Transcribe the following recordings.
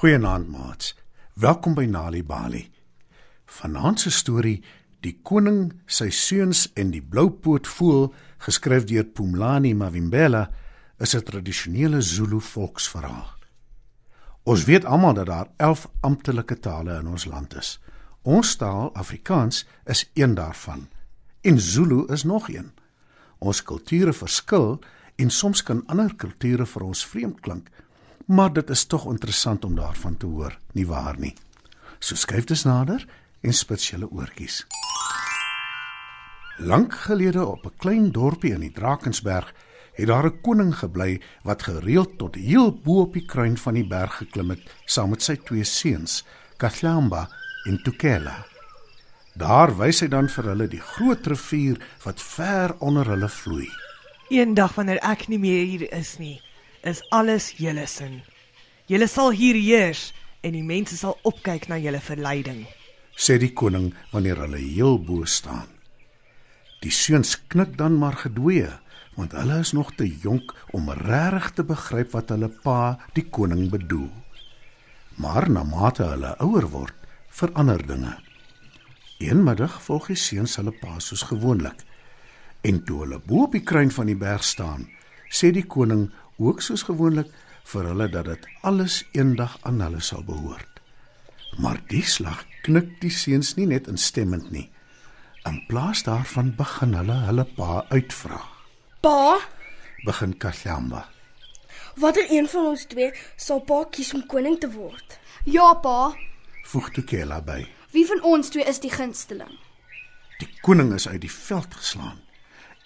Goeienaand maats. Welkom by Nali Bali. Vanaand se storie, Die koning, sy seuns en die bloupoot voël, geskryf deur Pumlani Mavimbela, is 'n tradisionele Zulu volksverhaal. Ons weet almal dat daar 11 amptelike tale in ons land is. Ons taal, Afrikaans, is een daarvan en Zulu is nog een. Ons kulture verskil en soms kan ander kulture vir ons vreemd klink, maar dit is tog interessant om daarvan te hoor, nie waar nie? So skuif dit nader en spits julle oortjies. Lank gelede op 'n klein dorpie in die Drakensberg het daar 'n koning gebly wat gereeld tot heel bo op die kruin van die berg geklim het saam met sy twee seuns, Katlamba en Tukela. Daar wys hy dan vir hulle die groot rivier wat ver onder hulle vloei. Eendag wanneer ek nie meer hier is nie, is alles julle sin. Julle sal hier heers en die mense sal opkyk na julle verleiding. sê die koning wanneer hulle heel bo staan. Die seuns knik dan maar gedwee, want hulle is nog te jonk om regtig te begryp wat hulle pa, die koning bedoel. Maar na mate hulle ouer word, verander dinge. Een middag volg die seuns hulle pa soos gewoonlik. En toe hulle bo op die kruin van die berg staan, sê die koning ook soos gewoonlik vir hulle dat dit alles eendag aan hulle sal behoort. Maar die slag knik die seuns nie net instemmend nie. In plaas daarvan begin hulle hulle pa uitvra. Pa, Begin Katlamba. watter een van ons twee sal pa kies om koning te word? Ja, pa. Voeg Tukela by. Wie van ons twee is die gunsteling? Die koning is uit die veld geslaan.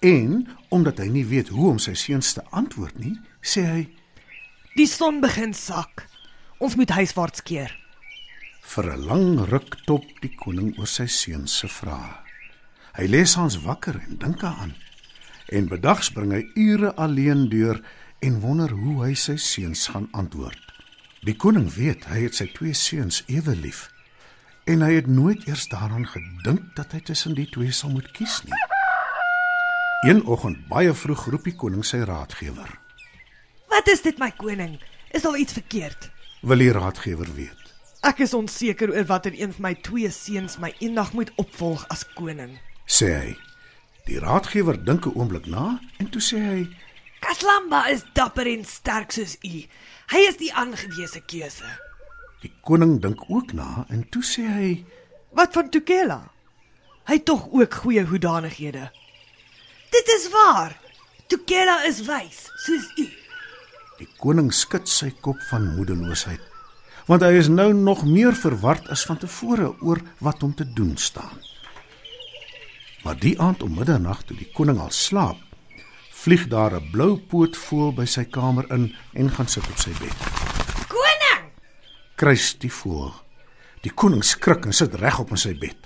En omdat hy nie weet hoe om sy seuns te antwoord nie, sê hy Die son begin sak. Ons moet huiswaarts keer. vir 'n lang ruk top die koning oor sy seuns se vrae. Hy lê saans wakker en dink daaraan. En bedags bring hy ure alleen deur en wonder hoe hy sy seuns gaan antwoord. Die koning weet hy het sy twee seuns ewe lief en hy het nooit eers daaraan gedink dat hy tussen die twee sal moet kies nie. Een oggend baie vroeg roep die koning sy raadgewer. Wat is dit my koning? Is daar iets verkeerd? Wil die raadgewer weet? Ek is onseker oor watter een van my twee seuns my eendag moet opvolg as koning. sê hy. Die raadgewer dink 'n oomblik na en toe sê hy: Kaslamba is dapper en sterk soos u. Hy is die aangewese keuse. Die koning dink ook na en toe sê hy: Wat van Tukela? Hy het tog ook goeie hoedanighede. Dit is waar. Tukela is wys soos u. Koning skud sy kop van moedeloosheid, want hy is nou nog meer verward as van tevore oor wat om te doen staan. Maar die aand om middernag toe die koning al slaap, vlieg daar 'n blou pootvoël by sy kamer in en gaan sit op sy bed. Koning, Kruis die voël. Die koning skrik en sit regop in sy bed.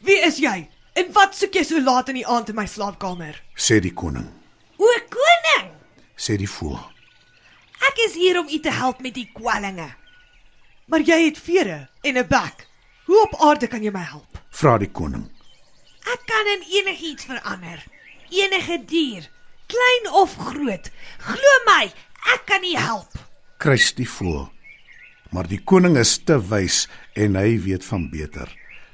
wie is jy? En wat soek jy so laat in die aand in my slaapkamer? Sê die koning. O koning, Sê die voël. Ek is hier om u te help met die kwellinge. Maar jy het vere en 'n bek. Hoe op aarde kan jy my help? Vra die koning. Ek kan in enigiets verander. Enige dier, klein of groot. Glo my, ek kan u help. kruis die voël. Maar die koning is te wys en hy weet van beter.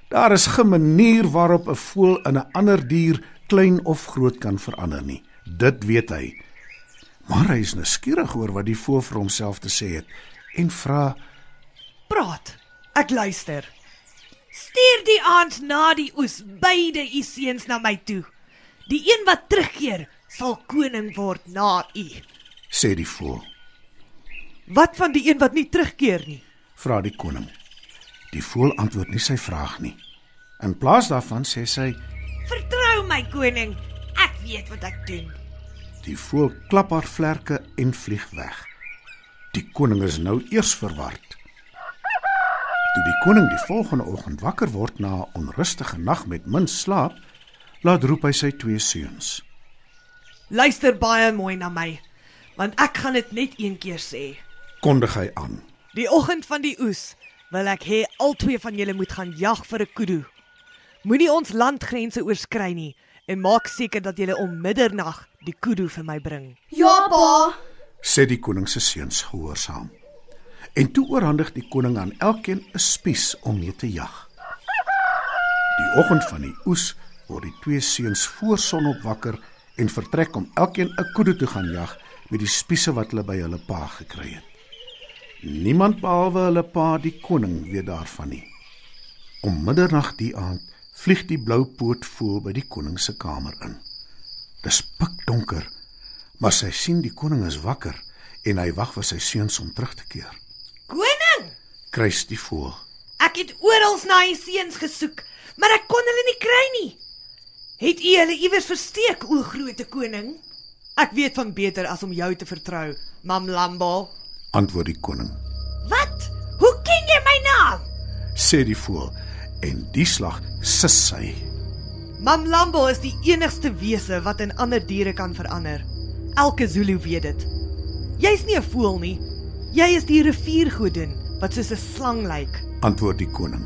Daar is geen manier waarop 'n voël in 'n ander dier klein of groot kan verander nie. Dit weet hy. Maar hy is nuuskierig oor wat die voël vir homself te sê het en vra: Praat. Ek luister. Stuur die aand na die oes beide u seuns na my toe. Die een wat terugkeer sal koning word na u. sê die voël. Wat van die een wat nie terugkeer nie? Vra die koning. Die voël antwoord nie sy vraag nie. In plaas daarvan sê sy: Vertrou my koning. Ek weet wat ek doen. Die voël klap haar vlerke en vlieg weg. Die koning is nou eers verward. Toe die koning die volgende oggend wakker word na 'n onrustige nag met min slaap, laat roep hy sy twee seuns. Luister baie mooi na my, want ek gaan dit net een keer sê. Kondig hy aan. Die oggend van die oes wil ek hê albei van julle moet gaan jag vir 'n kudu. Moenie ons landgrense oorskry nie en maak seker dat julle om middernag die kudu vir my bring. Ja, pa. Sê die koning se seuns gehoorsaam. en toe oorhandig die koning aan elkeen 'n spies om mee te jag. Die oggend van die oes word die twee seuns voor sonop wakker en vertrek om elkeen 'n koeie te gaan jag met die spiese wat hulle by hulle pa gekry het. Niemand behalwe hulle pa die koning weet daarvan nie. Om middernag die aand vlieg die blou poot voel by die koning se kamer in. Dis pikdonker, maar sy sien die koning is wakker en hy wag vir sy seuns om terug te keer. Koning, Kruis die voël. ek het oral na u seuns gesoek, maar ek kon hulle nie kry nie. Het u hulle iewers versteek, o groote koning? Ek weet van beter as om jou te vertrou, Mam Lambo. Antwoord die koning. Wat? Hoe ken jy my naam? Sê die voël en die slag sis sy. Mam Lambo is die enigste wese wat in ander diere kan verander. Elke Zulu weet dit. Jy's nie 'n voël nie. Jy is die riviergodin wat soos 'n slang lyk. Antwoord die koning.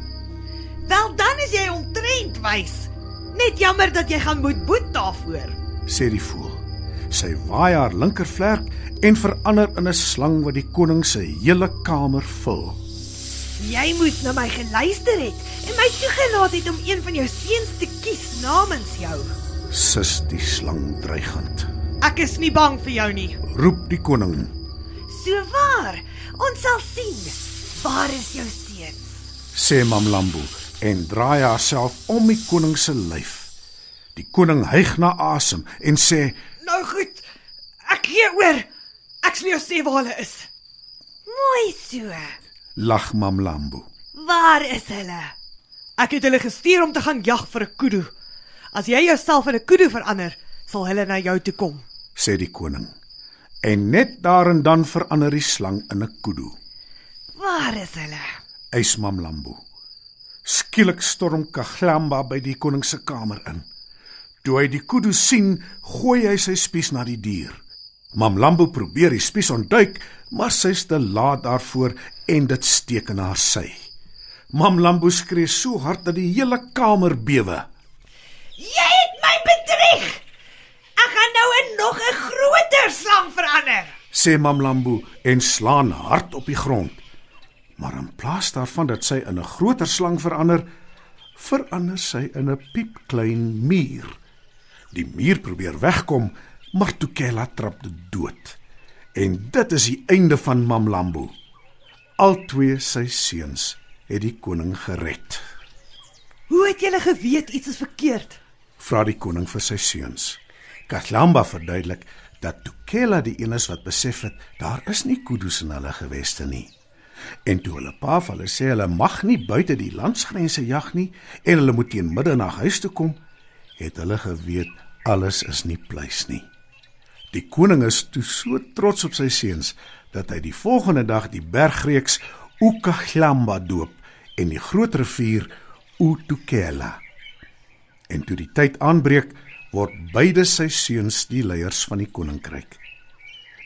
Wel dan is jy omtrent wys. Net jammer dat jy gaan moet boet daarvoor. Sê die voël. Sy waai haar linkervlerk en verander in 'n slang wat die koning se hele kamer vul. Jy moes na my geluister het en my toegelaat het om een van jou seuns te kies namens jou. Sis die slang dreigend. Ek is nie bang vir jou nie. Roep die koning. So waar. Ons sal sien. Waar is jou seuns? Sê Mamlambo en draai haarself om die koning se lyf. Die koning hyg na asem en sê: Nou goed. Ek gee oor. Ek sal jou sê waar hulle is. Mooi so. "Lag Mamlambo." Waar is hulle? Ek het hulle gestuur om te gaan jag vir 'n kudu. As jy jouself in 'n kudu verander, sal hulle na jou toe kom. sê die koning. En net daar en dan verander die slang in 'n kudu. Waar is hulle? Eis Mamlambo. Skielik storm Kaglamba by die koning se kamer in. Toe hy die kudu sien, gooi hy sy spies na die dier. Mamlambo probeer die spies ontduik, maar sy's te laat daarvoor en dit steek in haar sy. Mamlambo skree so hard dat die hele kamer bewe. Jy het my bedrieg. Ek gaan nou in nog 'n groter slang verander. sê Mamlambo en slaan hard op die grond. Maar in plaas daarvan dat sy in 'n groter slang verander, verander sy in 'n piepklein muur. Die muur probeer wegkom, maar Tukela trap dit dood. En dit is die einde van Mamlambo. Altwee sy seuns het die koning gered. Hoe het julle geweet iets is verkeerd? Vra die koning vir sy seuns. Katlamba verduidelik dat Tukela die een is wat besef het daar is nie kudus in hulle geweste nie. En toe hulle pa vir hulle sê hulle mag nie buite die landsgrense jag nie en hulle moet teen middernag huis toe kom, het hulle geweet alles is nie pleis nie. Die koning is toe so trots op sy seuns dat hy die volgende dag die bergreeks Ukaglamba doop en die groot rivier Utukela. En toe die tyd aanbreek, word beide sy seuns die leiers van die koninkryk.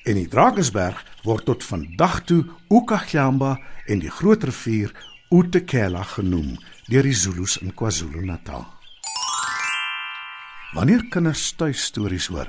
En die Drakensberg word tot vandag toe Ukaglamba en die groot rivier Utekela genoem deur die Zulus in KwaZulu-Natal. Wanneer kinders tuis stories hoor,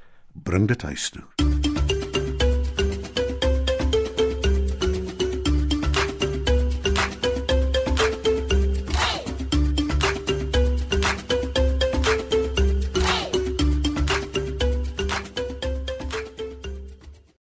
Bring dit huis toe.